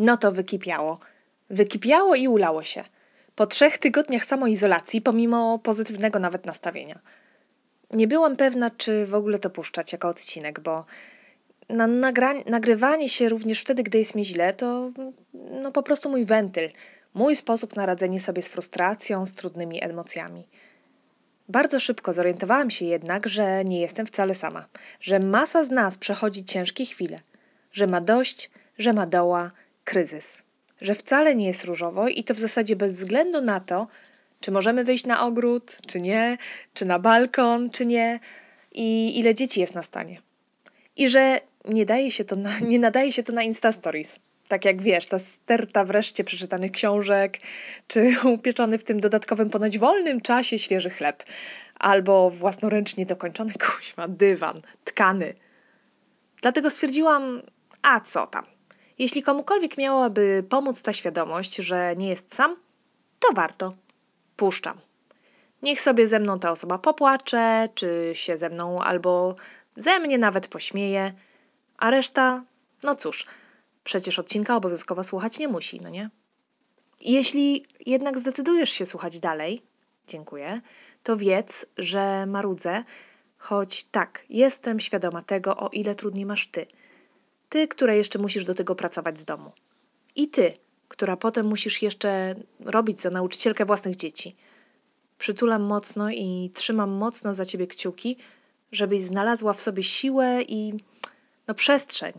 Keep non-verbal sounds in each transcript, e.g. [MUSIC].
No to wykipiało. Wykipiało i ulało się. Po trzech tygodniach samoizolacji, pomimo pozytywnego nawet nastawienia. Nie byłam pewna, czy w ogóle to puszczać jako odcinek, bo na nagrywanie się również wtedy, gdy jest mi źle, to no po prostu mój wentyl, mój sposób na radzenie sobie z frustracją, z trudnymi emocjami. Bardzo szybko zorientowałam się jednak, że nie jestem wcale sama, że masa z nas przechodzi ciężkie chwile, że ma dość, że ma doła, kryzys, że wcale nie jest różowo i to w zasadzie bez względu na to, czy możemy wyjść na ogród, czy nie, czy na balkon, czy nie i ile dzieci jest na stanie. I że nie, daje się to na, nie nadaje się to na Insta Stories. Tak jak wiesz, ta sterta wreszcie przeczytanych książek, czy upieczony w tym dodatkowym ponoć wolnym czasie świeży chleb, albo własnoręcznie dokończony [LAUGHS] kuźma dywan, tkany. Dlatego stwierdziłam, a co tam? Jeśli komukolwiek miałaby pomóc ta świadomość, że nie jest sam, to warto. Puszczam. Niech sobie ze mną ta osoba popłacze, czy się ze mną albo ze mnie nawet pośmieje, a reszta, no cóż, przecież odcinka obowiązkowo słuchać nie musi, no nie? Jeśli jednak zdecydujesz się słuchać dalej, dziękuję, to wiedz, że marudzę, choć tak, jestem świadoma tego, o ile trudniej masz ty. Ty, która jeszcze musisz do tego pracować z domu. I ty, która potem musisz jeszcze robić za nauczycielkę własnych dzieci. Przytulam mocno i trzymam mocno za ciebie kciuki, żebyś znalazła w sobie siłę i no, przestrzeń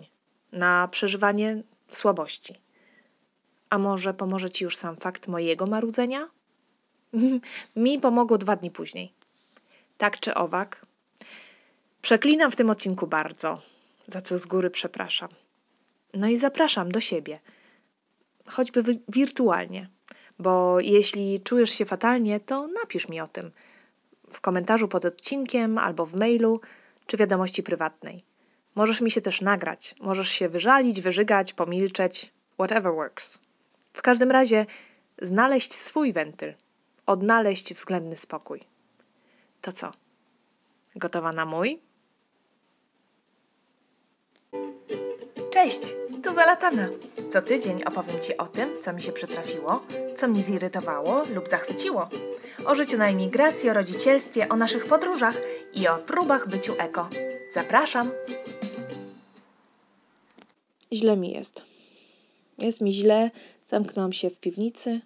na przeżywanie słabości. A może pomoże ci już sam fakt mojego marudzenia? [LAUGHS] Mi pomogło dwa dni później. Tak czy owak. Przeklinam w tym odcinku bardzo, za co z góry przepraszam. No i zapraszam do siebie, choćby wirtualnie, bo jeśli czujesz się fatalnie, to napisz mi o tym w komentarzu pod odcinkiem albo w mailu czy wiadomości prywatnej. Możesz mi się też nagrać, możesz się wyżalić, wyżygać, pomilczeć, whatever works. W każdym razie znaleźć swój wentyl, odnaleźć względny spokój. To co? Gotowa na mój? Cześć, tu Zalatana. Co tydzień opowiem Ci o tym, co mi się przytrafiło, co mnie zirytowało lub zachwyciło. O życiu na emigracji, o rodzicielstwie, o naszych podróżach i o próbach byciu eko. Zapraszam! Źle mi jest. Jest mi źle, zamknęłam się w piwnicy.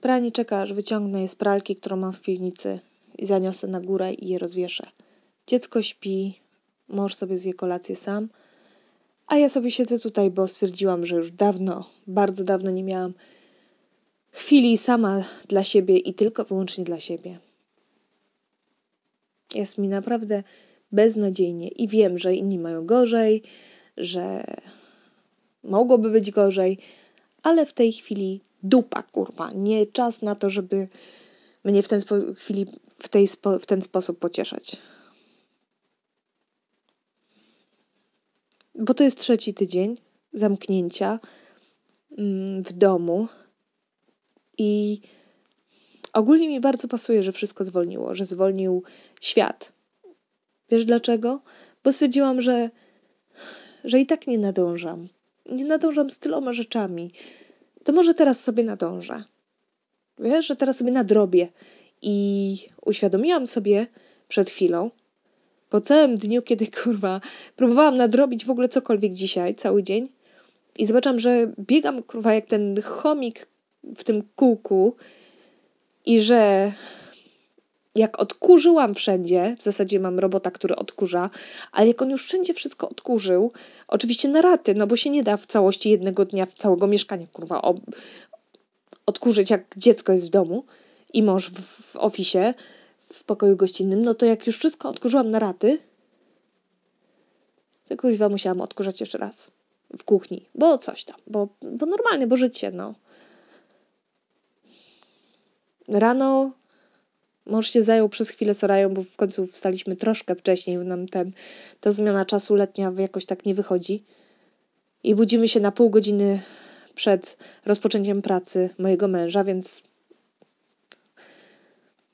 Pranie czeka, aż wyciągnę je z pralki, którą mam w piwnicy i zaniosę na górę i je rozwieszę. Dziecko śpi, mąż sobie zje kolację sam, a ja sobie siedzę tutaj, bo stwierdziłam, że już dawno, bardzo dawno nie miałam chwili sama dla siebie i tylko wyłącznie dla siebie. Jest mi naprawdę beznadziejnie i wiem, że inni mają gorzej, że mogłoby być gorzej, ale w tej chwili dupa, kurwa. Nie czas na to, żeby mnie w ten chwili w, tej w ten sposób pocieszać. Bo to jest trzeci tydzień zamknięcia mm, w domu i ogólnie mi bardzo pasuje, że wszystko zwolniło, że zwolnił świat. Wiesz dlaczego? Bo stwierdziłam, że że i tak nie nadążam. Nie nadążam z tyloma rzeczami. To może teraz sobie nadążę. Wiesz, że teraz sobie nadrobię. I uświadomiłam sobie przed chwilą, po całym dniu, kiedy [LAUGHS] kurwa próbowałam nadrobić w ogóle cokolwiek dzisiaj, cały dzień, i zobaczyłam, że biegam kurwa jak ten chomik w tym kółku i że jak odkurzyłam wszędzie, w zasadzie mam robota, który odkurza, ale jak on już wszędzie wszystko odkurzył, oczywiście na raty, no bo się nie da w całości jednego dnia w całego mieszkania, kurwa, odkurzyć, jak dziecko jest w domu i mąż w, w ofisie, w pokoju gościnnym, no to jak już wszystko odkurzyłam na raty, to kuźwa musiałam odkurzać jeszcze raz w kuchni, bo coś tam, bo, bo normalnie, bo życie, no. Rano Mąż się zajął przez chwilę Sorają, bo w końcu wstaliśmy troszkę wcześniej, nam ten, ta zmiana czasu letnia jakoś tak nie wychodzi. I budzimy się na pół godziny przed rozpoczęciem pracy mojego męża, więc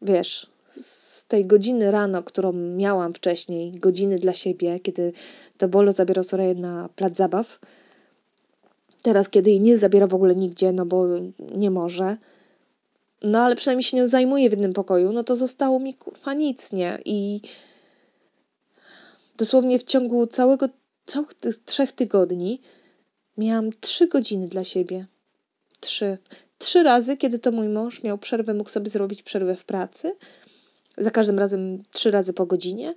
wiesz, z tej godziny rano, którą miałam wcześniej, godziny dla siebie, kiedy to Bolo zabierał Soraję na plac zabaw, Teraz, kiedy jej nie zabiera w ogóle nigdzie, no bo nie może, no ale przynajmniej się nią zajmuje w jednym pokoju, no to zostało mi kurwa nic, nie? I dosłownie w ciągu całego, całych tych trzech tygodni miałam trzy godziny dla siebie. Trzy. Trzy razy, kiedy to mój mąż miał przerwę, mógł sobie zrobić przerwę w pracy. Za każdym razem trzy razy po godzinie.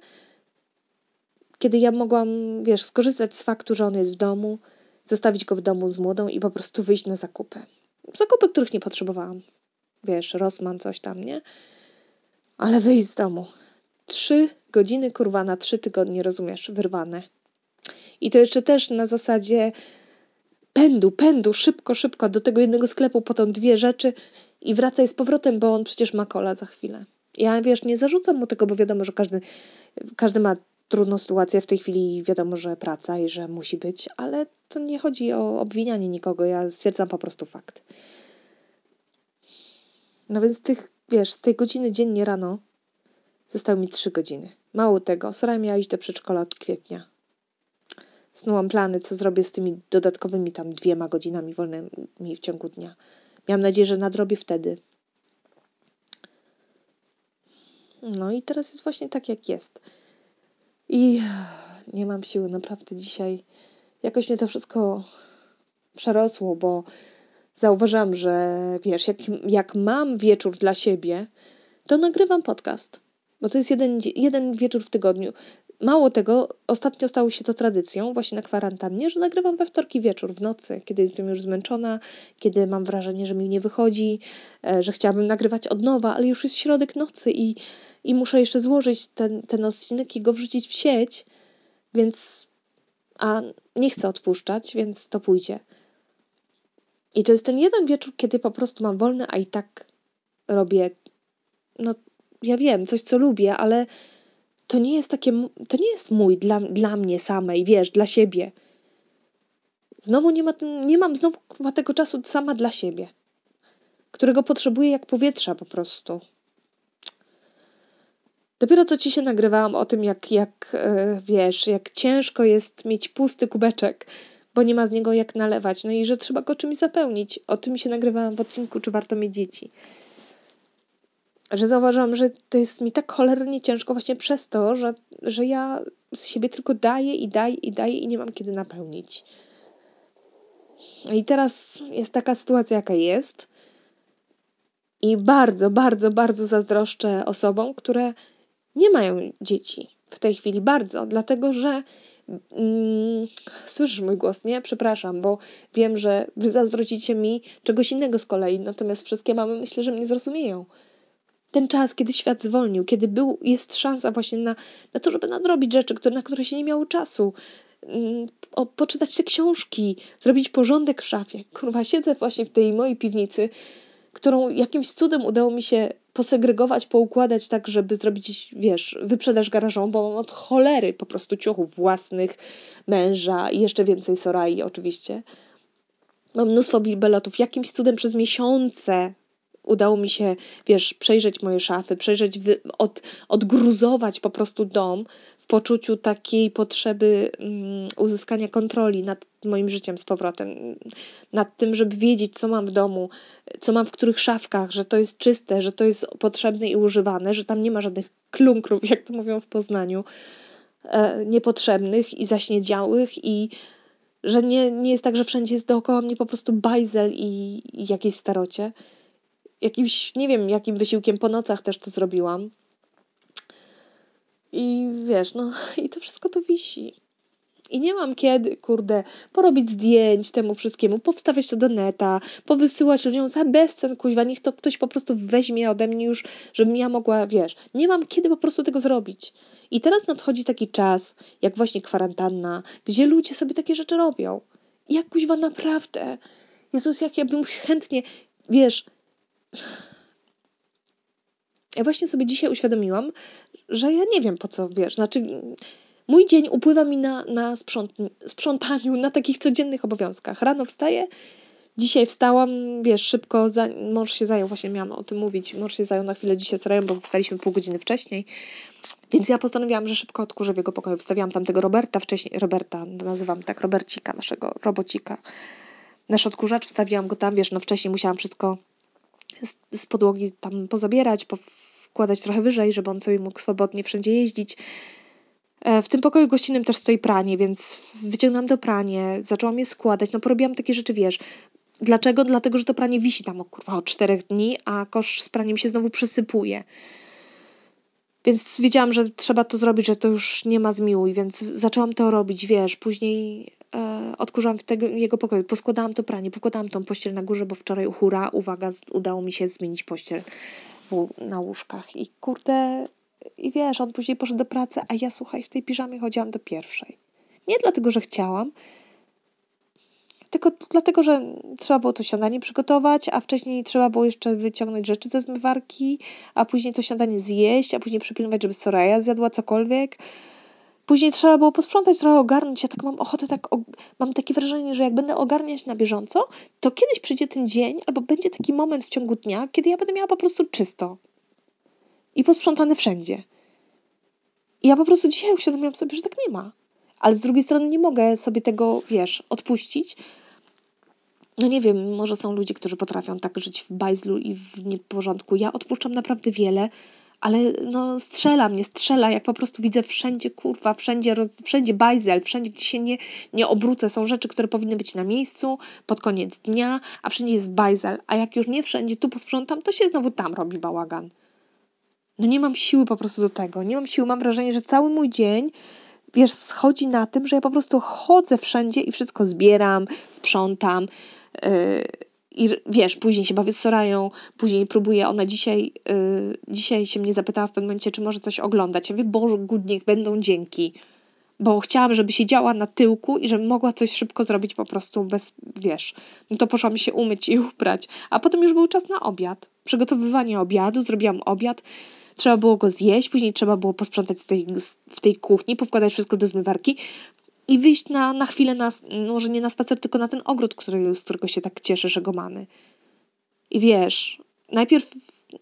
Kiedy ja mogłam, wiesz, skorzystać z faktu, że on jest w domu, zostawić go w domu z młodą i po prostu wyjść na zakupy. Zakupy, których nie potrzebowałam. Wiesz, Rosman, coś tam, nie? Ale wyjść z domu. Trzy godziny, kurwa, na trzy tygodnie, rozumiesz, wyrwane. I to jeszcze też na zasadzie pędu, pędu, szybko, szybko do tego jednego sklepu, potem dwie rzeczy i wracaj z powrotem, bo on przecież ma kola za chwilę. Ja, wiesz, nie zarzucam mu tego, bo wiadomo, że każdy, każdy ma trudną sytuację w tej chwili, wiadomo, że praca i że musi być, ale to nie chodzi o obwinianie nikogo, ja stwierdzam po prostu fakt. No więc tych, wiesz, z tej godziny dziennie rano zostały mi trzy godziny. Mało tego, Sora miała iść do przedszkola od kwietnia. Snułam plany, co zrobię z tymi dodatkowymi tam dwiema godzinami wolnymi w ciągu dnia. Miałam nadzieję, że nadrobię wtedy. No i teraz jest właśnie tak, jak jest. I nie mam siły, naprawdę dzisiaj jakoś mnie to wszystko przerosło, bo zauważyłam, że wiesz, jak, jak mam wieczór dla siebie, to nagrywam podcast. Bo to jest jeden, jeden wieczór w tygodniu. Mało tego, ostatnio stało się to tradycją, właśnie na kwarantannie, że nagrywam we wtorki wieczór, w nocy, kiedy jestem już zmęczona, kiedy mam wrażenie, że mi nie wychodzi, e, że chciałabym nagrywać od nowa, ale już jest środek nocy i, i muszę jeszcze złożyć ten, ten odcinek i go wrzucić w sieć, więc. A nie chcę odpuszczać, więc to pójdzie. I to jest ten jeden wieczór, kiedy po prostu mam wolny, a i tak robię, no ja wiem, coś co lubię, ale to nie jest takie, to nie jest mój dla, dla mnie samej, wiesz, dla siebie. Znowu nie, ma, nie mam znowu tego czasu sama dla siebie, którego potrzebuję jak powietrza po prostu. Dopiero co ci się nagrywałam o tym, jak, jak e, wiesz, jak ciężko jest mieć pusty kubeczek, bo nie ma z niego jak nalewać, no i że trzeba go czymś zapełnić. O tym się nagrywałam w odcinku, czy warto mieć dzieci że zauważyłam, że to jest mi tak cholernie ciężko właśnie przez to, że, że ja z siebie tylko daję i daję i daję i nie mam kiedy napełnić. I teraz jest taka sytuacja, jaka jest. I bardzo, bardzo, bardzo zazdroszczę osobom, które nie mają dzieci w tej chwili. Bardzo, dlatego że mm, słyszysz mój głos, nie? Przepraszam, bo wiem, że wy zazdrościcie mi czegoś innego z kolei, natomiast wszystkie mamy myślę, że mnie zrozumieją ten czas, kiedy świat zwolnił, kiedy był, jest szansa właśnie na, na to, żeby nadrobić rzeczy, które, na które się nie miało czasu, mm, o, poczytać te książki, zrobić porządek w szafie. Kurwa, siedzę właśnie w tej mojej piwnicy, którą jakimś cudem udało mi się posegregować, poukładać tak, żeby zrobić, wiesz, wyprzedaż garażą, bo mam od cholery po prostu ciuchów własnych, męża i jeszcze więcej Sorai oczywiście. Mam mnóstwo bibelotów. Jakimś cudem przez miesiące udało mi się, wiesz, przejrzeć moje szafy, przejrzeć, od, odgruzować po prostu dom w poczuciu takiej potrzeby um, uzyskania kontroli nad moim życiem z powrotem, nad tym, żeby wiedzieć, co mam w domu, co mam w których szafkach, że to jest czyste, że to jest potrzebne i używane, że tam nie ma żadnych klunkrów, jak to mówią w Poznaniu, e, niepotrzebnych i zaśniedziałych i że nie, nie jest tak, że wszędzie jest dookoła mnie po prostu bajzel i, i jakieś starocie jakimś, nie wiem, jakim wysiłkiem po nocach też to zrobiłam. I wiesz, no [LAUGHS] i to wszystko to wisi. I nie mam kiedy, kurde, porobić zdjęć temu wszystkiemu, powstawiać to do neta, powysyłać ludziom za bezcen, kuźwa, niech to ktoś po prostu weźmie ode mnie już, żebym ja mogła, wiesz, nie mam kiedy po prostu tego zrobić. I teraz nadchodzi taki czas, jak właśnie kwarantanna, gdzie ludzie sobie takie rzeczy robią. Jak kuźwa naprawdę, Jezus, jak ja bym chętnie, wiesz, ja właśnie sobie dzisiaj uświadomiłam, że ja nie wiem po co, wiesz, znaczy mój dzień upływa mi na, na sprząt, sprzątaniu, na takich codziennych obowiązkach. Rano wstaję, dzisiaj wstałam, wiesz, szybko, za, mąż się zajął, właśnie miałam o tym mówić, mąż się zajął na chwilę dzisiaj z bo wstaliśmy pół godziny wcześniej, więc ja postanowiłam, że szybko odkurzę w jego pokoju. Wstawiłam tam tego Roberta wcześniej, Roberta, nazywam tak, Robercika, naszego robocika nasz odkurzacz, wstawiłam go tam, wiesz, no wcześniej musiałam wszystko z, z podłogi tam pozabierać, wkładać trochę wyżej, żeby on sobie mógł swobodnie wszędzie jeździć. E, w tym pokoju gościnnym też stoi pranie, więc wyciągnęłam to pranie, zaczęłam je składać, no porobiłam takie rzeczy, wiesz. Dlaczego? Dlatego, że to pranie wisi tam o, kurwa, od czterech dni, a kosz z praniem się znowu przysypuje. Więc wiedziałam, że trzeba to zrobić, że to już nie ma zmiłuj, więc zaczęłam to robić, wiesz. Później odkurzałam w tego, jego pokoju, poskładałam to pranie, pokładałam tą pościel na górze, bo wczoraj, hura, uwaga, udało mi się zmienić pościel na łóżkach. I kurde, i wiesz, on później poszedł do pracy, a ja słuchaj, w tej piżamie chodziłam do pierwszej. Nie dlatego, że chciałam, tylko dlatego, że trzeba było to śniadanie przygotować, a wcześniej trzeba było jeszcze wyciągnąć rzeczy ze zmywarki, a później to śniadanie zjeść, a później przypilnować, żeby Soraya zjadła cokolwiek. Później trzeba było posprzątać, trochę ogarnąć. Ja tak mam ochotę, tak mam takie wrażenie, że jak będę ogarniać na bieżąco, to kiedyś przyjdzie ten dzień, albo będzie taki moment w ciągu dnia, kiedy ja będę miała po prostu czysto i posprzątane wszędzie. I ja po prostu dzisiaj uświadomiłam sobie, że tak nie ma. Ale z drugiej strony nie mogę sobie tego, wiesz, odpuścić. No nie wiem, może są ludzie, którzy potrafią tak żyć w bajzlu i w nieporządku. Ja odpuszczam naprawdę wiele, ale no strzela mnie, strzela, jak po prostu widzę wszędzie, kurwa, wszędzie, wszędzie bajzel, wszędzie, gdzie się nie, nie obrócę. Są rzeczy, które powinny być na miejscu pod koniec dnia, a wszędzie jest bajzel. A jak już nie wszędzie tu posprzątam, to się znowu tam robi bałagan. No nie mam siły po prostu do tego. Nie mam siły. Mam wrażenie, że cały mój dzień, wiesz, schodzi na tym, że ja po prostu chodzę wszędzie i wszystko zbieram, sprzątam. Yy, I wiesz, później się bawię z Sorają, później próbuję, ona dzisiaj, yy, dzisiaj się mnie zapytała w pewnym momencie, czy może coś oglądać. Ja mówię, Boże, good, niech będą dzięki. Bo chciałam, żeby siedziała na tyłku i żeby mogła coś szybko zrobić po prostu bez, wiesz. No to poszłam się umyć i [LAUGHS] ubrać. A potem już był czas na obiad. Przygotowywanie obiadu, zrobiłam obiad trzeba było go zjeść, później trzeba było posprzątać tej, w tej kuchni, powkładać wszystko do zmywarki i wyjść na, na chwilę, na, może nie na spacer, tylko na ten ogród, który, z którego się tak cieszę, że go mamy. I wiesz, najpierw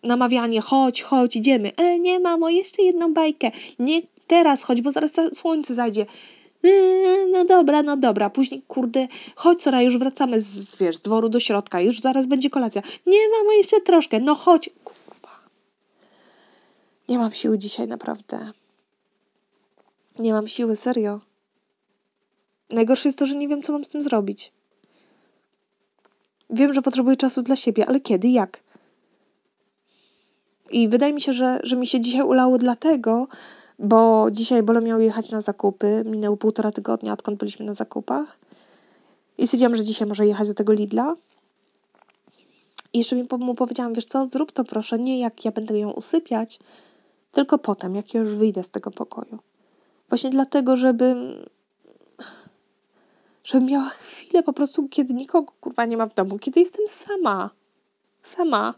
namawianie, chodź, chodź, idziemy. E, nie mamo, jeszcze jedną bajkę. Nie teraz chodź, bo zaraz słońce zajdzie. E, no dobra, no dobra. Później, kurde, chodź Sora, już wracamy z, wiesz, z dworu do środka, już zaraz będzie kolacja. Nie mamo, jeszcze troszkę. No chodź. Nie mam siły dzisiaj, naprawdę. Nie mam siły, serio. Najgorsze jest to, że nie wiem, co mam z tym zrobić. Wiem, że potrzebuję czasu dla siebie, ale kiedy, jak? I wydaje mi się, że, że mi się dzisiaj ulało dlatego, bo dzisiaj Bolo miał jechać na zakupy. Minęło półtora tygodnia, odkąd byliśmy na zakupach. I stwierdziłam, że dzisiaj może jechać do tego Lidla. I jeszcze mu powiedziałam, wiesz co, zrób to proszę, nie jak ja będę ją usypiać, tylko potem, jak ja już wyjdę z tego pokoju. Właśnie dlatego, żebym żebym miała chwilę po prostu, kiedy nikogo kurwa nie ma w domu, kiedy jestem sama. Sama.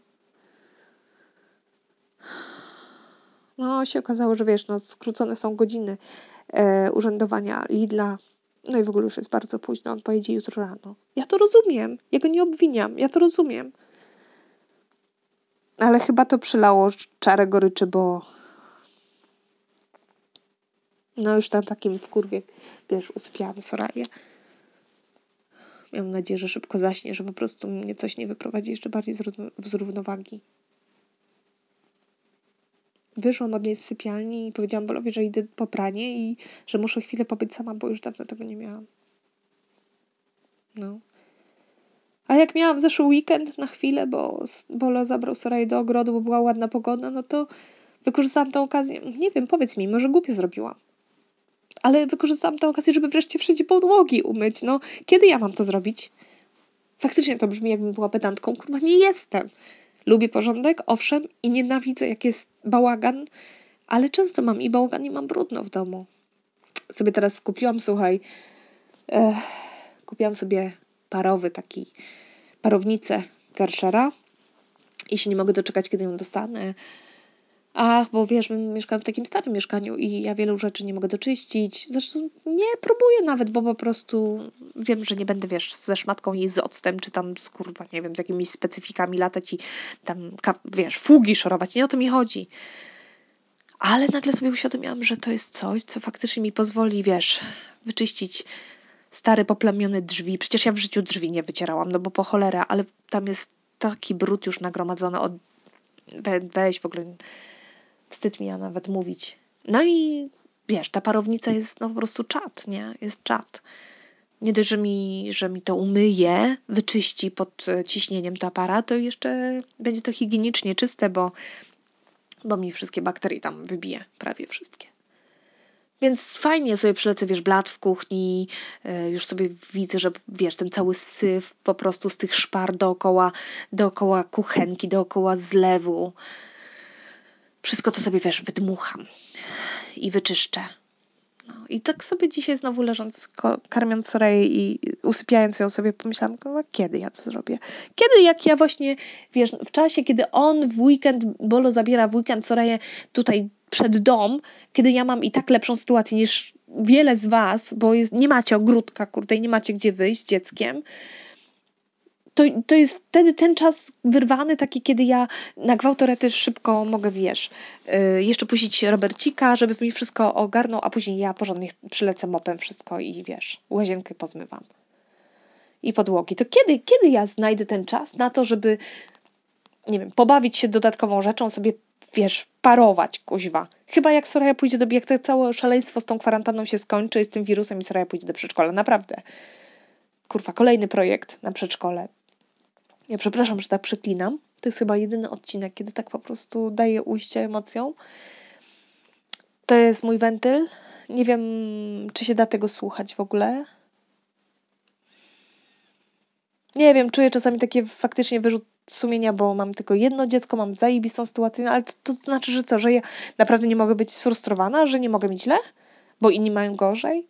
No, się okazało, że wiesz, no, skrócone są godziny e, urzędowania Lidla. No i w ogóle już jest bardzo późno, on pojedzie jutro rano. Ja to rozumiem, ja go nie obwiniam, ja to rozumiem. Ale chyba to przylało czarę goryczy, bo no już na takim wkurwie, wiesz, uspiałam Soraję. Miałam nadzieję, że szybko zaśnie, że po prostu mnie coś nie wyprowadzi jeszcze bardziej z równowagi. Wyszłam od niej z sypialni i powiedziałam Bolowi, że idę po pranie i że muszę chwilę pobyć sama, bo już dawno tego nie miałam. No. A jak miałam zeszły weekend na chwilę, bo Bolo zabrał Soraję do ogrodu, bo była ładna pogoda, no to wykorzystałam tę okazję. Nie wiem, powiedz mi, może głupie zrobiłam ale wykorzystałam tę okazję, żeby wreszcie wszędzie podłogi umyć. No, kiedy ja mam to zrobić? Faktycznie to brzmi, jakbym była pedantką. Kurwa, nie jestem. Lubię porządek, owszem, i nienawidzę, jak jest bałagan, ale często mam i bałagan, i mam brudno w domu. Sobie teraz kupiłam, słuchaj, eh, kupiłam sobie parowy taki, parownicę Gershera i się nie mogę doczekać, kiedy ją dostanę. Ach, bo wiesz, mieszkam w takim starym mieszkaniu i ja wielu rzeczy nie mogę doczyścić. Zresztą nie próbuję nawet, bo po prostu wiem, że nie będę, wiesz, ze szmatką jej z octem, czy tam z kurwa, nie wiem, z jakimiś specyfikami latać i tam, wiesz, fugi szorować. Nie o to mi chodzi. Ale nagle sobie uświadomiłam, że to jest coś, co faktycznie mi pozwoli, wiesz, wyczyścić stare, poplamione drzwi. Przecież ja w życiu drzwi nie wycierałam, no bo po cholera, ale tam jest taki brud już nagromadzony od... We, weź w ogóle... Wstyd mi ja nawet mówić. No i wiesz, ta parownica jest no po prostu czat, nie? Jest czat. Nie dość, że mi, że mi to umyje, wyczyści pod e, ciśnieniem to aparat, to jeszcze będzie to higienicznie czyste, bo, bo mi wszystkie bakterie tam wybije, prawie wszystkie. Więc fajnie sobie przylecę, wiesz, blat w kuchni, e, już sobie widzę, że wiesz, ten cały syf po prostu z tych szpar dookoła, dookoła kuchenki, dookoła zlewu. Wszystko to sobie, wiesz, wydmucham i wyczyszczę. No, I tak sobie dzisiaj znowu leżąc, karmiąc Soreję i usypiając ją sobie, pomyślałam, kiedy ja to zrobię? Kiedy, jak ja właśnie, wiesz, w czasie, kiedy on w weekend, Bolo zabiera w weekend Soreję tutaj przed dom, kiedy ja mam i tak lepszą sytuację niż wiele z was, bo jest, nie macie ogródka, kurde, i nie macie gdzie wyjść z dzieckiem, to, to jest wtedy ten czas wyrwany, taki, kiedy ja na gwałtorety szybko mogę, wiesz, yy, jeszcze puścić Robercika, żeby mi wszystko ogarnął, a później ja porządnie przylecę mopem wszystko i wiesz, łazienkę pozmywam. I podłogi. To kiedy, kiedy ja znajdę ten czas na to, żeby, nie wiem, pobawić się dodatkową rzeczą, sobie, wiesz, parować, kuźwa. Chyba jak Soraya pójdzie do, jak to całe szaleństwo z tą kwarantanną się skończy, z tym wirusem i Soraya pójdzie do przedszkola. Naprawdę. Kurwa, kolejny projekt na przedszkole. Ja przepraszam, że tak przeklinam. To jest chyba jedyny odcinek, kiedy tak po prostu daję ujście emocjom. To jest mój wentyl. Nie wiem, czy się da tego słuchać w ogóle. Nie wiem, czuję czasami takie faktycznie wyrzut sumienia, bo mam tylko jedno dziecko, mam zajebistą sytuację, no ale to, to znaczy, że co, że ja naprawdę nie mogę być sfrustrowana, że nie mogę mieć źle, bo inni mają gorzej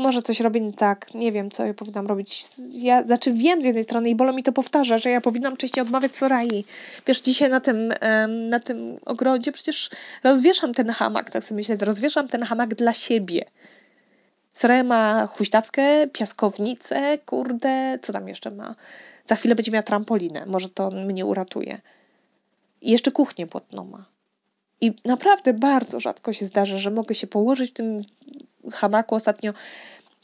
może coś robię nie tak, nie wiem, co ja powinnam robić. Ja, znaczy wiem z jednej strony i bolo mi to powtarza, że ja powinnam częściej odmawiać Sorai. Wiesz, dzisiaj na tym, na tym ogrodzie przecież rozwieszam ten hamak, tak sobie myślę, rozwieszam ten hamak dla siebie. Soraya ma huśtawkę, piaskownicę, kurde, co tam jeszcze ma? Za chwilę będzie miała trampolinę, może to mnie uratuje. I jeszcze kuchnię płotną ma. I naprawdę bardzo rzadko się zdarza, że mogę się położyć w tym hamaku. Ostatnio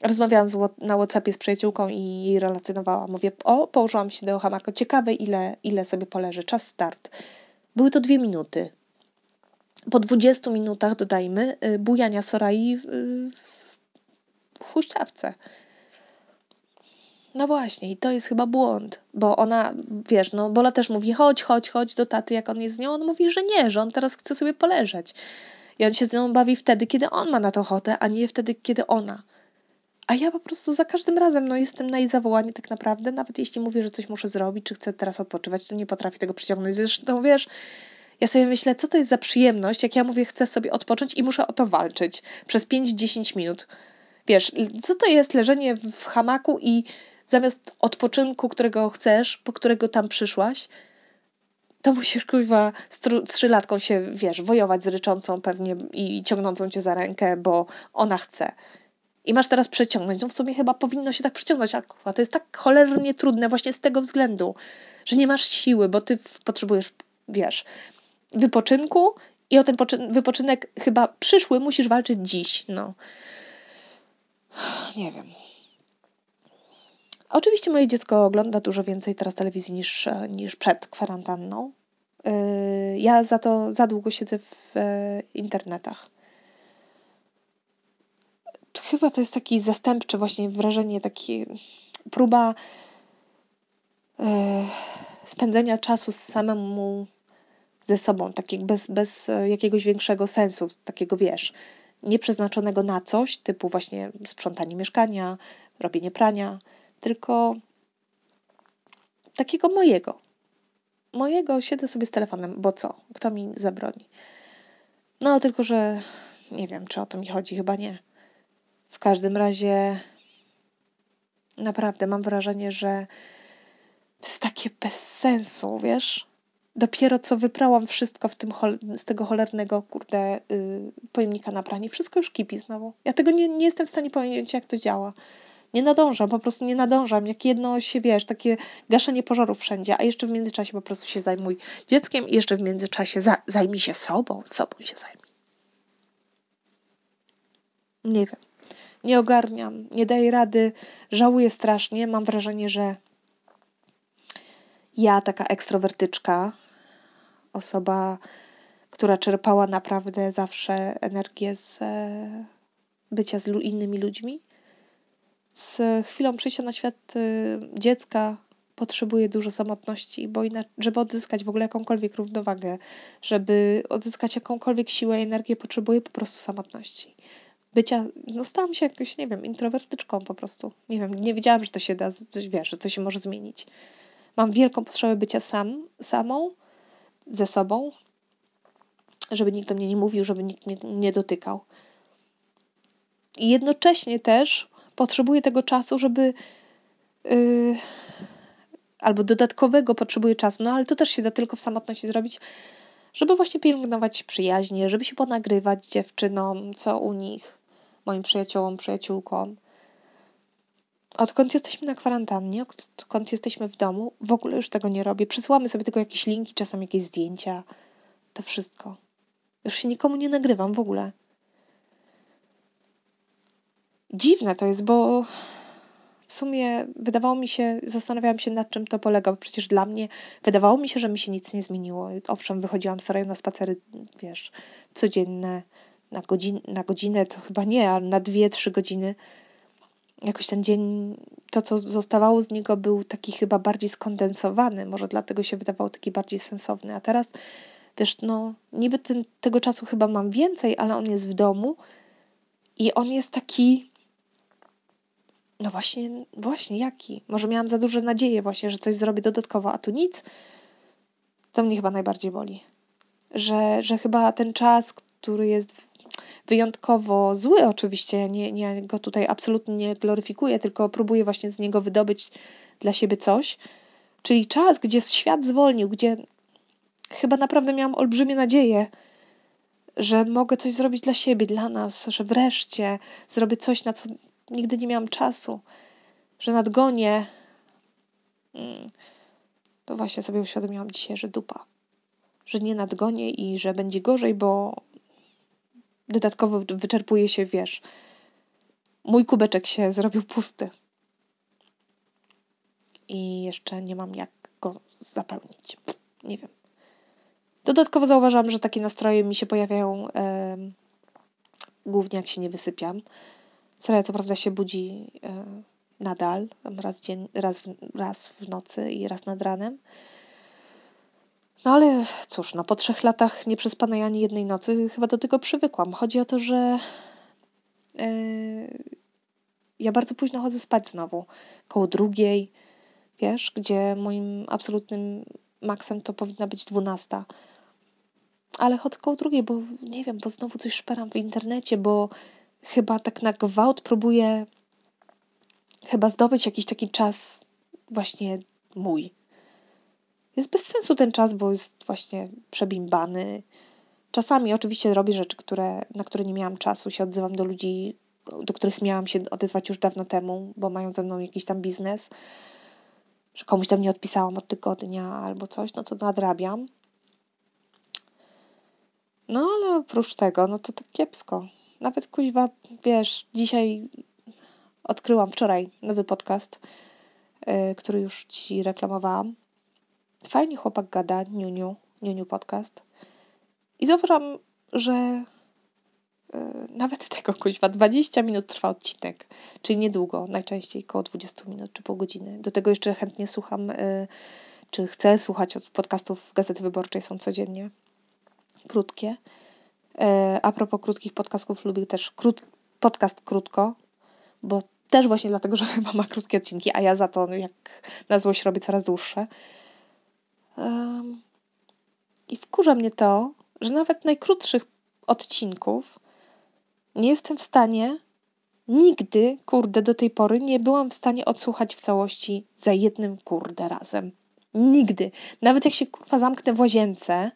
rozmawiałam na WhatsAppie z przyjaciółką i jej relacjonowałam. Mówię, o, położyłam się do hamaku. Ciekawe, ile, ile sobie poleży. Czas start. Były to dwie minuty. Po 20 minutach, dodajmy, y, bujania Sorai w, w huśtawce. No właśnie, i to jest chyba błąd, bo ona, wiesz, no Bola też mówi, chodź, chodź, chodź do taty, jak on jest z nią, on mówi, że nie, że on teraz chce sobie poleżeć. I on się z nią bawi wtedy, kiedy on ma na to ochotę, a nie wtedy, kiedy ona. A ja po prostu za każdym razem no, jestem na jej zawołanie tak naprawdę, nawet jeśli mówię, że coś muszę zrobić, czy chcę teraz odpoczywać, to nie potrafię tego przyciągnąć. Zresztą wiesz, ja sobie myślę, co to jest za przyjemność, jak ja mówię, chcę sobie odpocząć i muszę o to walczyć przez 5-10 minut. Wiesz, co to jest leżenie w hamaku i zamiast odpoczynku, którego chcesz, po którego tam przyszłaś, to musisz kuźwa z trzylatką się, wiesz, wojować z ryczącą pewnie i ciągnącą cię za rękę, bo ona chce. I masz teraz przeciągnąć. No w sumie chyba powinno się tak przeciągnąć, a to jest tak cholernie trudne właśnie z tego względu, że nie masz siły, bo ty potrzebujesz, wiesz, wypoczynku i o ten wypoczynek chyba przyszły musisz walczyć dziś, no. [SIGHS] Nie wiem. Oczywiście moje dziecko ogląda dużo więcej teraz telewizji niż, niż przed kwarantanną. Y, ja za to za długo siedzę w e, internetach. Chyba to jest taki zastępczy właśnie wrażenie, taki próba e, spędzenia czasu samemu ze sobą, tak bez, bez jakiegoś większego sensu, takiego wiesz, nieprzeznaczonego na coś, typu właśnie sprzątanie mieszkania, robienie prania, tylko takiego mojego. Mojego siedzę sobie z telefonem, bo co? Kto mi zabroni? No, tylko że nie wiem, czy o to mi chodzi, chyba nie. W każdym razie naprawdę mam wrażenie, że to jest takie bez sensu, wiesz? Dopiero co wyprałam wszystko w tym z tego cholernego, kurde, yy, pojemnika na pranie. Wszystko już kipi znowu. Ja tego nie, nie jestem w stanie powiedzieć, jak to działa nie nadążam, po prostu nie nadążam. Jak jedno się, wiesz, takie gaszenie pożarów wszędzie, a jeszcze w międzyczasie po prostu się zajmuj dzieckiem i jeszcze w międzyczasie za, zajmij się sobą, sobą się zajmij. Nie wiem. Nie ogarniam, nie daję rady, żałuję strasznie. Mam wrażenie, że ja, taka ekstrowertyczka, osoba, która czerpała naprawdę zawsze energię z e, bycia z innymi ludźmi, z chwilą przyjścia na świat y, dziecka potrzebuje dużo samotności, bo inaczej, żeby odzyskać w ogóle jakąkolwiek równowagę, żeby odzyskać jakąkolwiek siłę i energię, potrzebuje po prostu samotności. Bycia, no stałam się jakąś, nie wiem, introwertyczką po prostu. Nie wiem, nie wiedziałam, że to się da, wiesz, że to się może zmienić. Mam wielką potrzebę bycia sam, samą, ze sobą, żeby nikt do mnie nie mówił, żeby nikt mnie nie dotykał. I jednocześnie też potrzebuję tego czasu, żeby. Yy, albo dodatkowego potrzebuję czasu, no ale to też się da tylko w samotności zrobić, żeby właśnie pielęgnować przyjaźnie, żeby się ponagrywać dziewczynom, co u nich, moim przyjaciołom, przyjaciółkom. Odkąd jesteśmy na kwarantannie, odkąd jesteśmy w domu, w ogóle już tego nie robię. Przysyłamy sobie tylko jakieś linki, czasem jakieś zdjęcia. To wszystko. Już się nikomu nie nagrywam w ogóle. Dziwne to jest, bo w sumie wydawało mi się, zastanawiałam się nad czym to polega, bo przecież dla mnie wydawało mi się, że mi się nic nie zmieniło. Owszem, wychodziłam z na spacery, wiesz, codzienne, na, godzin, na godzinę to chyba nie, ale na dwie, trzy godziny. Jakoś ten dzień, to co zostawało z niego był taki chyba bardziej skondensowany, może dlatego się wydawał taki bardziej sensowny. A teraz, wiesz, no niby ten, tego czasu chyba mam więcej, ale on jest w domu i on jest taki no właśnie, właśnie, jaki? Może miałam za duże nadzieje właśnie, że coś zrobię dodatkowo, a tu nic. To mnie chyba najbardziej boli. Że, że chyba ten czas, który jest wyjątkowo zły oczywiście, ja nie, nie go tutaj absolutnie nie gloryfikuję, tylko próbuję właśnie z niego wydobyć dla siebie coś. Czyli czas, gdzie świat zwolnił, gdzie chyba naprawdę miałam olbrzymie nadzieje, że mogę coś zrobić dla siebie, dla nas, że wreszcie zrobię coś, na co nigdy nie miałam czasu, że nadgonię. Mm, to właśnie sobie uświadomiłam dzisiaj, że dupa. Że nie nadgonię i że będzie gorzej, bo dodatkowo wyczerpuje się, wiesz, mój kubeczek się zrobił pusty. I jeszcze nie mam jak go zapełnić. Nie wiem. Dodatkowo zauważam, że takie nastroje mi się pojawiają e, głównie jak się nie wysypiam. Soraya co prawda się budzi e, nadal, raz, dzień, raz, w, raz w nocy i raz nad ranem. No ale cóż, no po trzech latach nieprzespanej ani jednej nocy chyba do tego przywykłam. Chodzi o to, że e, ja bardzo późno chodzę spać znowu, koło drugiej, wiesz, gdzie moim absolutnym maksem to powinna być dwunasta. Ale chodzę koło drugiej, bo nie wiem, bo znowu coś szperam w internecie, bo chyba tak na gwałt próbuję chyba zdobyć jakiś taki czas właśnie mój. Jest bez sensu ten czas, bo jest właśnie przebimbany. Czasami oczywiście robię rzeczy, które, na które nie miałam czasu, się odzywam do ludzi, do których miałam się odezwać już dawno temu, bo mają ze mną jakiś tam biznes, że komuś tam nie odpisałam od tygodnia albo coś, no to nadrabiam. No ale oprócz tego, no to tak kiepsko. Nawet kuźwa, wiesz, dzisiaj odkryłam wczoraj nowy podcast, yy, który już ci reklamowałam. Fajnie chłopak gada, Niuniu, Niuniu podcast. I zauważam, że yy, nawet [LAUGHS] tego kuźwa, 20 minut trwa odcinek, czyli niedługo, najczęściej około 20 minut czy pół godziny. Do tego jeszcze chętnie słucham, yy, czy chcę słuchać od podcastów Gazety Wyborczej, są codziennie krótkie. E, a propos krótkich podcastów, lubię też krót, podcast krótko, bo też właśnie dlatego, że [LAUGHS] chyba ma krótkie odcinki, a ja za to jak na złość robię coraz dłuższe. I wkurza mnie to, że nawet najkrótszych odcinków nie jestem w stanie, nigdy, kurde, do tej pory nie byłam w stanie odsłuchać w całości za jednym, kurde, razem. Nigdy. Nawet jak się kurwa zamknę w łazience,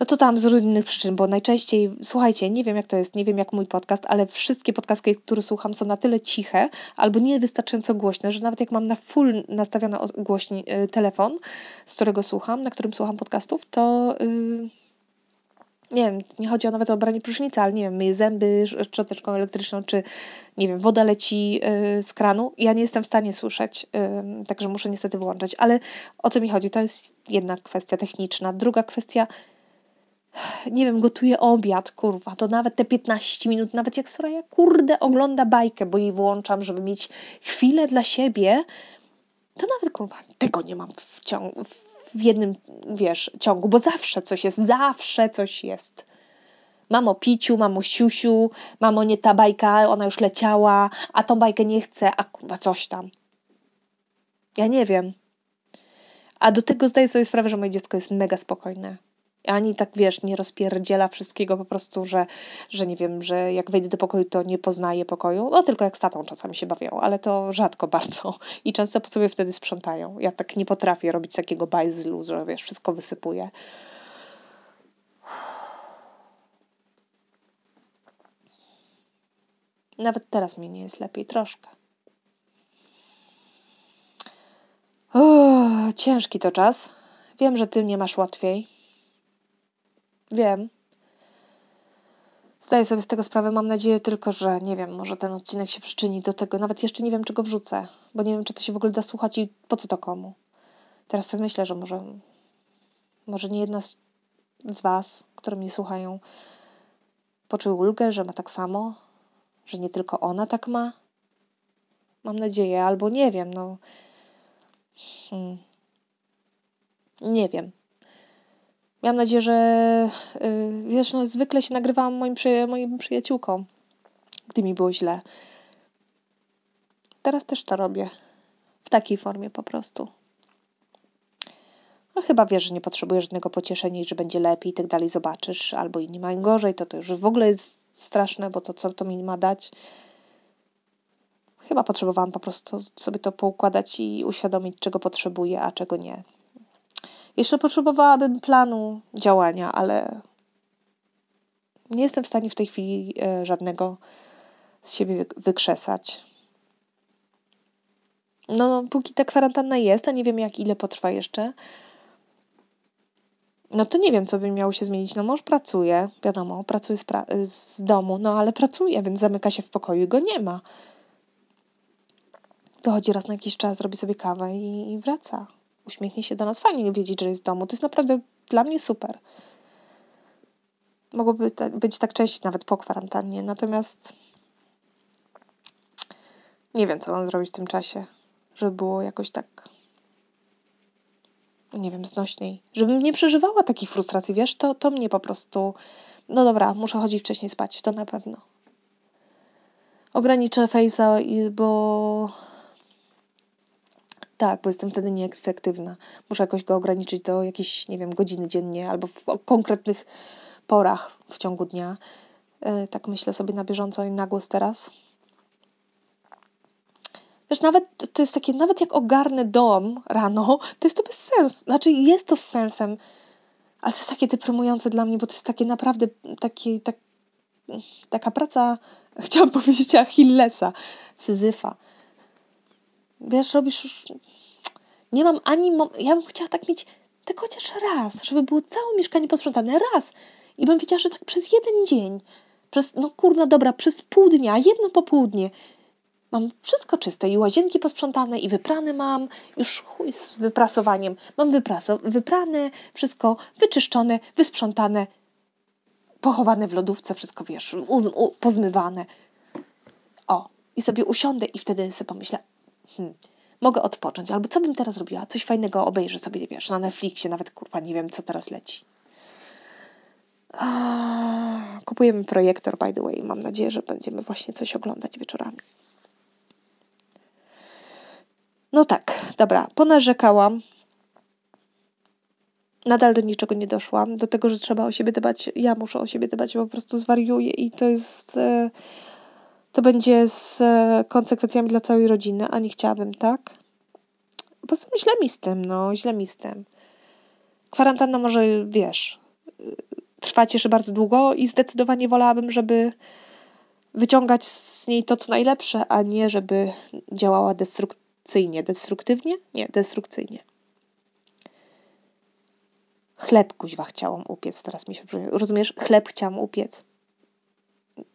no to tam z różnych przyczyn, bo najczęściej, słuchajcie, nie wiem jak to jest, nie wiem jak mój podcast, ale wszystkie podcasty, które słucham są na tyle ciche albo niewystarczająco głośne, że nawet jak mam na full nastawiony głośni y, telefon, z którego słucham, na którym słucham podcastów, to yy, nie wiem, nie chodzi o nawet o branie prysznica, ale nie wiem, myję zęby szczoteczką elektryczną, czy nie wiem, woda leci y, z kranu. Ja nie jestem w stanie słyszeć, także muszę niestety wyłączać. Ale o co mi chodzi? To jest jedna kwestia techniczna. Druga kwestia, nie wiem, gotuję obiad, kurwa, to nawet te 15 minut, nawet jak Soraya, kurde, ogląda bajkę, bo jej włączam, żeby mieć chwilę dla siebie, to nawet, kurwa, tego nie mam w, ciągu, w jednym, wiesz, ciągu, bo zawsze coś jest, zawsze coś jest. Mam o piciu, mam o siusiu, mam o nie ta bajka, ona już leciała, a tą bajkę nie chcę, a kurwa coś tam. Ja nie wiem. A do tego zdaję sobie sprawę, że moje dziecko jest mega spokojne ani tak wiesz, nie rozpierdziela wszystkiego po prostu, że, że nie wiem, że jak wejdę do pokoju, to nie poznaję pokoju. No tylko jak z tatą czasami się bawią, ale to rzadko bardzo. I często po sobie wtedy sprzątają. Ja tak nie potrafię robić takiego bajzlu, że wiesz, wszystko wysypuję. Nawet teraz mi nie jest lepiej, troszkę. Ciężki to czas. Wiem, że ty nie masz łatwiej. Wiem. Zdaję sobie z tego sprawę. Mam nadzieję tylko, że nie wiem, może ten odcinek się przyczyni do tego. Nawet jeszcze nie wiem, czego wrzucę, bo nie wiem, czy to się w ogóle da słuchać i po co to komu. Teraz sobie myślę, że może, może nie jedna z, z Was, które mnie słuchają, poczuje ulgę, że ma tak samo, że nie tylko ona tak ma. Mam nadzieję, albo nie wiem, no. Hmm. Nie wiem. Miałam nadzieję, że yy, wiesz, no, zwykle się nagrywałam moim, przy, moim przyjaciółkom, gdy mi było źle. Teraz też to robię. W takiej formie po prostu. No chyba wiesz, że nie potrzebujesz żadnego pocieszenia i że będzie lepiej i tak dalej, zobaczysz. Albo inni mają gorzej, to to już w ogóle jest straszne, bo to co to mi ma dać. Chyba potrzebowałam po prostu sobie to poukładać i uświadomić, czego potrzebuję, a czego nie. Jeszcze potrzebowałabym planu działania, ale nie jestem w stanie w tej chwili e, żadnego z siebie wykrzesać. No, póki ta kwarantanna jest, a nie wiem jak ile potrwa jeszcze, no to nie wiem, co by miało się zmienić. No mąż pracuje, wiadomo, pracuje z, pra- z domu, no ale pracuje, więc zamyka się w pokoju i go nie ma. Wychodzi raz na jakiś czas, robi sobie kawę i, i wraca uśmiechnie się do nas. Fajnie wiedzieć, że jest w domu. To jest naprawdę dla mnie super. Mogłoby być tak częściej nawet po kwarantannie. Natomiast nie wiem, co mam zrobić w tym czasie, żeby było jakoś tak nie wiem, znośniej. Żebym nie przeżywała takich frustracji, wiesz, to, to mnie po prostu no dobra, muszę chodzić wcześniej spać, to na pewno. Ograniczę fejsa, bo tak, bo jestem wtedy nieefektywna. Muszę jakoś go ograniczyć do jakiejś, nie wiem, godziny dziennie albo w konkretnych porach w ciągu dnia. E, tak myślę sobie na bieżąco i na głos teraz. Wiesz, nawet to jest takie, nawet jak ogarnę dom rano, to jest to bez sensu. Znaczy jest to z sensem, ale to jest takie deprymujące dla mnie, bo to jest takie naprawdę takie, tak, taka praca, [LAUGHS] chciałam powiedzieć Achillesa, Syzyfa wiesz, robisz. Nie mam ani. Ja bym chciała tak mieć tak chociaż raz, żeby było całe mieszkanie posprzątane. Raz. I bym wiedziała, że tak przez jeden dzień, przez, no kurna dobra, przez pół dnia, jedno popołudnie, mam wszystko czyste i łazienki posprzątane i wyprane mam, już chuj z wyprasowaniem, mam wypraso, wyprane, wszystko wyczyszczone, wysprzątane, pochowane w lodówce, wszystko wiesz, u, u, pozmywane. O, i sobie usiądę i wtedy sobie pomyślę, hmm, mogę odpocząć, albo co bym teraz robiła? Coś fajnego obejrzę sobie, wiesz, na Netflixie, nawet kurwa nie wiem, co teraz leci. Kupujemy projektor, by the way. Mam nadzieję, że będziemy właśnie coś oglądać wieczorami. No tak, dobra, ponarzekałam. Nadal do niczego nie doszłam. Do tego, że trzeba o siebie dbać. Ja muszę o siebie dbać, bo po prostu zwariuję i to jest e, to będzie z e, konsekwencjami dla całej rodziny, a nie chciałabym, tak? Po prostu źle mi z tym, no, źle mi z tym. Kwarantanna może, wiesz, trwać jeszcze bardzo długo i zdecydowanie wolałabym, żeby wyciągać z niej to, co najlepsze, a nie żeby działała destrukcyjnie. Destruktywnie? Nie, destrukcyjnie. Chleb kuźwa chciałam upiec, teraz mi się rozumiesz? Chleb chciałam upiec.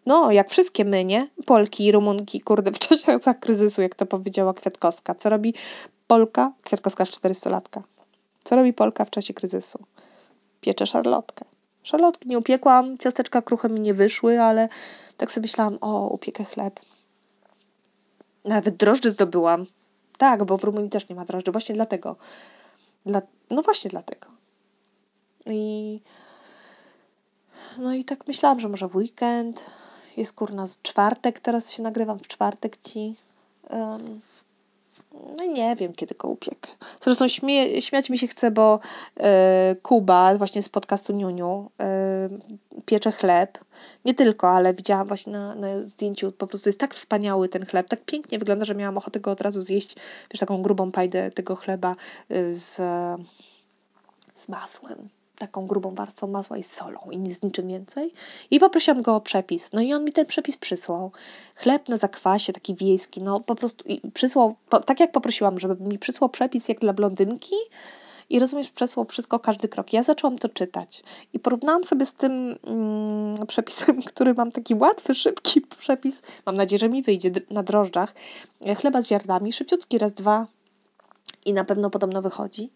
No, jak wszystkie my, nie? Polki Rumunki, kurde, w czasach kryzysu, jak to powiedziała Kwiatkowska. Co robi Polka? Kwiatkowska z 400-latka. Co robi Polka w czasie kryzysu? Piecze szarlotkę. Szarlotki nie upiekłam, ciasteczka kruche mi nie wyszły, ale tak sobie myślałam, o, upiekę chleb. Nawet drożdży zdobyłam. Tak, bo w Rumunii też nie ma drożdży. Właśnie dlatego. Dla... No właśnie dlatego. I no i tak myślałam, że może w weekend. Jest kurna z czwartek, teraz się nagrywam w czwartek ci. Um, no nie wiem, kiedy go upiekę. Zresztą śmie śmiać mi się chce, bo e, Kuba, właśnie z podcastu Niuniu, e, piecze chleb. Nie tylko, ale widziałam właśnie na, na zdjęciu, po prostu jest tak wspaniały ten chleb, tak pięknie wygląda, że miałam ochotę go od razu zjeść, wiesz, taką grubą pajdę tego chleba e, z, z masłem taką grubą warstwą masła i solą i nic niczym więcej. I poprosiłam go o przepis. No i on mi ten przepis przysłał. Chleb na zakwasie, taki wiejski, no po prostu i przysłał, po, tak jak poprosiłam, żeby mi przysłał przepis jak dla blondynki, i rozumiesz, przesłał wszystko, każdy krok. Ja zaczęłam to czytać i porównałam sobie z tym mm, przepisem, [LAUGHS] który mam taki łatwy, szybki przepis. Mam nadzieję, że mi wyjdzie na drożdżach. Chleba z ziarnami, szybciutki, raz, dwa i na pewno podobno wychodzi.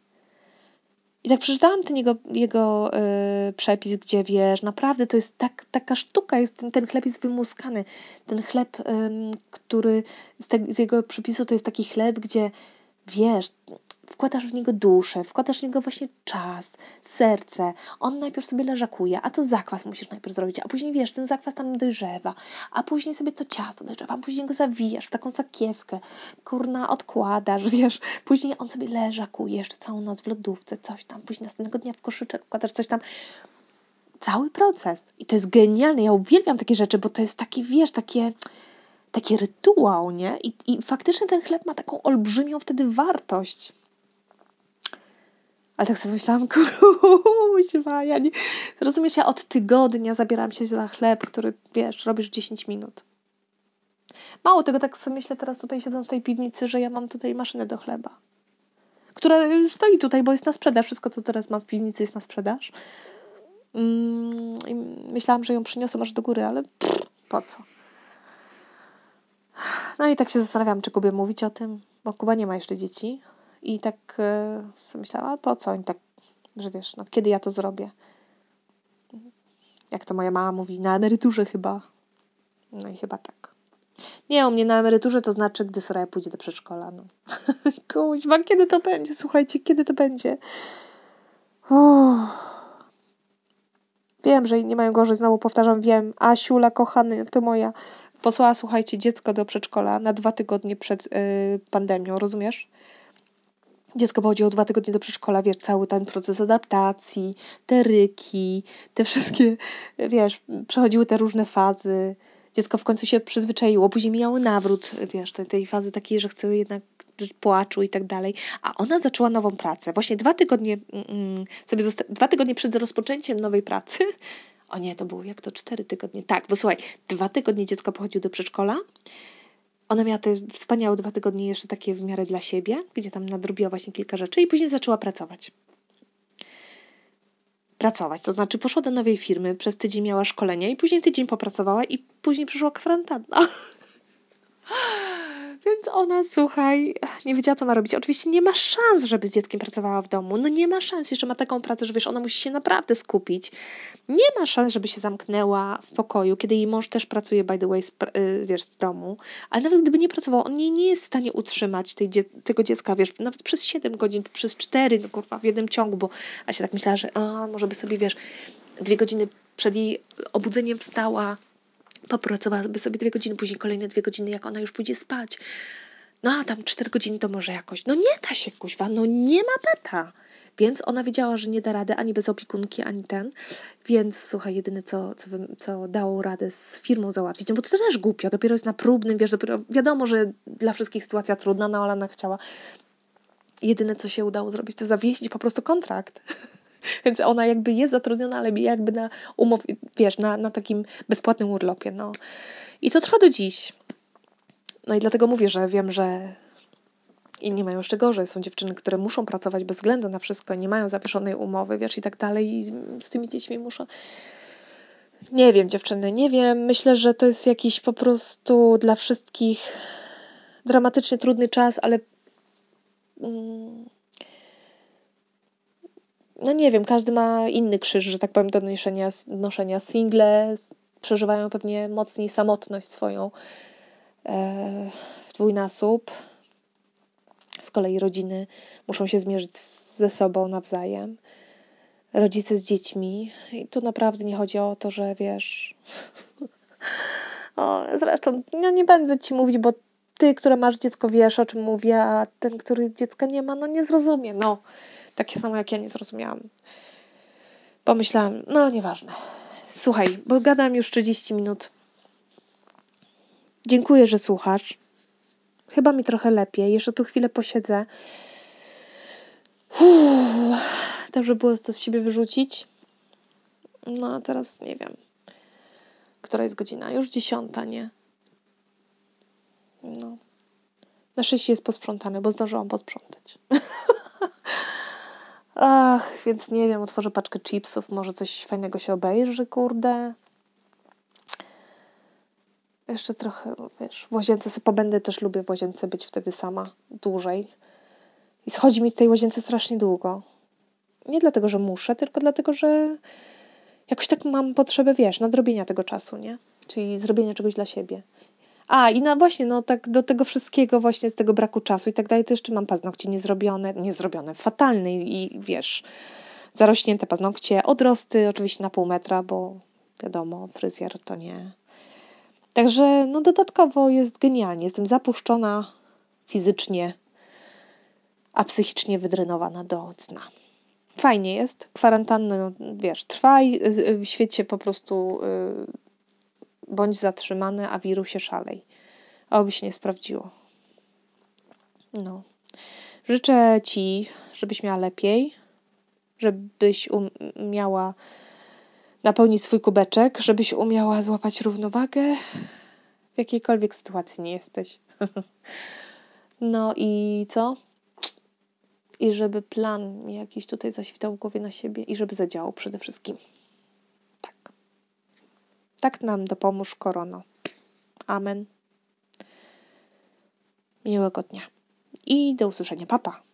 I tak przeczytałam ten jego, jego yy, przepis, gdzie wiesz, naprawdę to jest tak, taka sztuka, jest, ten, ten chleb jest wymuskany. Ten chleb, który z, te, z jego przepisu to jest taki chleb, gdzie wiesz, wkładasz w niego duszę, wkładasz w niego właśnie czas, serce. On najpierw sobie leżakuje, a to zakwas musisz najpierw zrobić, a później wiesz, ten zakwas tam dojrzewa, a później sobie to ciasto dojrzewa, a później go zawijasz w taką sakiewkę, kurna, odkładasz, [LAUGHS] wiesz, później on sobie leżakuje jeszcze całą noc w lodówce, coś tam, później następnego dnia w koszyczek wkładasz coś tam. Cały proces. I to jest genialne. Ja uwielbiam takie rzeczy, bo to jest takie, wiesz, takie taki rytuał, nie? I, I faktycznie ten chleb ma taką olbrzymią wtedy wartość. Ale tak sobie myślałam, [LAUGHS] kuźwa, ja nie... Rozumiesz, ja od tygodnia zabieram się za chleb, który, wiesz, robisz 10 minut. Mało tego, tak sobie myślę teraz tutaj siedząc w tej piwnicy, że ja mam tutaj maszynę do chleba. Która stoi tutaj, bo jest na sprzedaż. Wszystko, co teraz mam w piwnicy jest na sprzedaż. Mm, myślałam, że ją przyniosę może do góry, ale pff, po co? No i tak się zastanawiam, czy Kubie mówić o tym, bo Kuba nie ma jeszcze dzieci. I tak e, sobie myślałam, a po co oni tak, że wiesz, no kiedy ja to zrobię? Jak to moja mama mówi, na emeryturze chyba. No i chyba tak. Nie, u mnie na emeryturze to znaczy, gdy Soraya pójdzie do przedszkola. No. [LAUGHS] Kuźwa, kiedy to będzie? Słuchajcie, kiedy to będzie? Uff. Wiem, że nie mają gorzej, znowu powtarzam, wiem. Asiula, kochany, to moja posłała, słuchajcie, dziecko do przedszkola na dwa tygodnie przed yy, pandemią, rozumiesz? Dziecko pochodziło dwa tygodnie do przedszkola, wiesz, cały ten proces adaptacji, te ryki, te wszystkie, wiesz, przechodziły te różne fazy. Dziecko w końcu się przyzwyczaiło, później miało nawrót, wiesz, tej, tej fazy takiej, że chce jednak płaczu i tak dalej. A ona zaczęła nową pracę. Właśnie dwa tygodnie mm, mm sobie dwa tygodnie przed rozpoczęciem nowej pracy [LAUGHS] o nie, to było jak to cztery tygodnie. Tak, bo słuchaj, dwa tygodnie dziecko pochodziło do przedszkola. Ona miała te wspaniałe dwa tygodnie jeszcze takie w miarę dla siebie, gdzie tam nadrobiła właśnie kilka rzeczy i później zaczęła pracować. Pracować, to znaczy poszła do nowej firmy, przez tydzień miała szkolenie i później tydzień popracowała i później przyszła kwarantanna. [LAUGHS] Więc ona, słuchaj, nie wiedziała, co ma robić. Oczywiście nie ma szans, żeby z dzieckiem pracowała w domu. No nie ma szans, że ma taką pracę, że wiesz, ona musi się naprawdę skupić. Nie ma szans, żeby się zamknęła w pokoju, kiedy jej mąż też pracuje, by the way, z, y, wiesz, z domu. Ale nawet gdyby nie pracował, on nie, nie jest w stanie utrzymać tej, tego dziecka, wiesz, nawet przez 7 godzin, przez 4, no kurwa, w jednym ciągu, bo a się tak myślała, że a, może by sobie, wiesz, dwie godziny przed jej obudzeniem wstała, popracowałaby sobie dwie godziny, później kolejne dwie godziny, jak ona już pójdzie spać. No a tam cztery godziny to może jakoś. No nie da się, kuźwa, no nie ma beta. Więc ona wiedziała, że nie da rady ani bez opiekunki, ani ten. Więc słuchaj, jedyne co, co, co dało radę z firmą załatwić, no bo to też głupio, dopiero jest na próbnym, wiesz, dopiero wiadomo, że dla wszystkich sytuacja trudna, no ale ona chciała. Jedyne co się udało zrobić, to zawiesić po prostu kontrakt. [LAUGHS] Więc ona jakby jest zatrudniona, ale jakby na umow, wiesz, na, na takim bezpłatnym urlopie, no. I to trwa do dziś. No i dlatego mówię, że wiem, że Inni mają jeszcze gorzej. Są dziewczyny, które muszą pracować bez względu na wszystko, nie mają zawieszonej umowy, wiesz, i tak dalej, i z tymi dziećmi muszą. Nie wiem, dziewczyny, nie wiem. Myślę, że to jest jakiś po prostu dla wszystkich dramatycznie trudny czas, ale. No nie wiem, każdy ma inny krzyż, że tak powiem, do noszenia, noszenia single, przeżywają pewnie mocniej samotność swoją e, w dwójnasób. Z kolei rodziny muszą się zmierzyć ze sobą nawzajem. Rodzice z dziećmi. I tu naprawdę nie chodzi o to, że wiesz. [LAUGHS] o, zresztą no nie będę ci mówić, bo ty, która masz dziecko, wiesz o czym mówię, a ten, który dziecka nie ma, no nie zrozumie. No, takie samo jak ja nie zrozumiałam. Pomyślałam, no nieważne. Słuchaj, bo gadam już 30 minut. Dziękuję, że słuchasz. Chyba mi trochę lepiej. Jeszcze tu chwilę posiedzę. Tak, żeby było to z siebie wyrzucić. No a teraz nie wiem. Która jest godzina? Już dziesiąta, nie? No. Na szczęście jest posprzątane, bo zdążyłam posprzątać. [LAUGHS] Ach, więc nie wiem, otworzę paczkę chipsów, może coś fajnego się obejrzy, kurde. Jeszcze trochę, wiesz, w łazience sobie pobędę, też lubię w łazience być wtedy sama dłużej. I schodzi mi z tej łazience strasznie długo. Nie dlatego, że muszę, tylko dlatego, że jakoś tak mam potrzebę, wiesz, nadrobienia tego czasu, nie? Czyli zrobienia czegoś dla siebie. A, i no właśnie, no tak do tego wszystkiego właśnie z tego braku czasu i tak dalej, to jeszcze mam paznokcie niezrobione, niezrobione, fatalne i, i wiesz, zarośnięte paznokcie, odrosty oczywiście na pół metra, bo wiadomo, fryzjer to nie. Także no dodatkowo jest genialnie, jestem zapuszczona fizycznie, a psychicznie wydrenowana do dna. Fajnie jest, kwarantanna, no, wiesz, trwa i w świecie po prostu y, bądź zatrzymany, a wirusie szalej. Oby się nie sprawdziło. No. Życzę Ci, żebyś miała lepiej, żebyś umiała napełnić swój kubeczek, żebyś umiała złapać równowagę w jakiejkolwiek sytuacji nie jesteś. [LAUGHS] no i co? I żeby plan mi jakiś tutaj zaświtał w głowie na siebie i żeby zadziałał przede wszystkim. Tak nam dopomóż korono. Amen. Miłego dnia i do usłyszenia. Papa.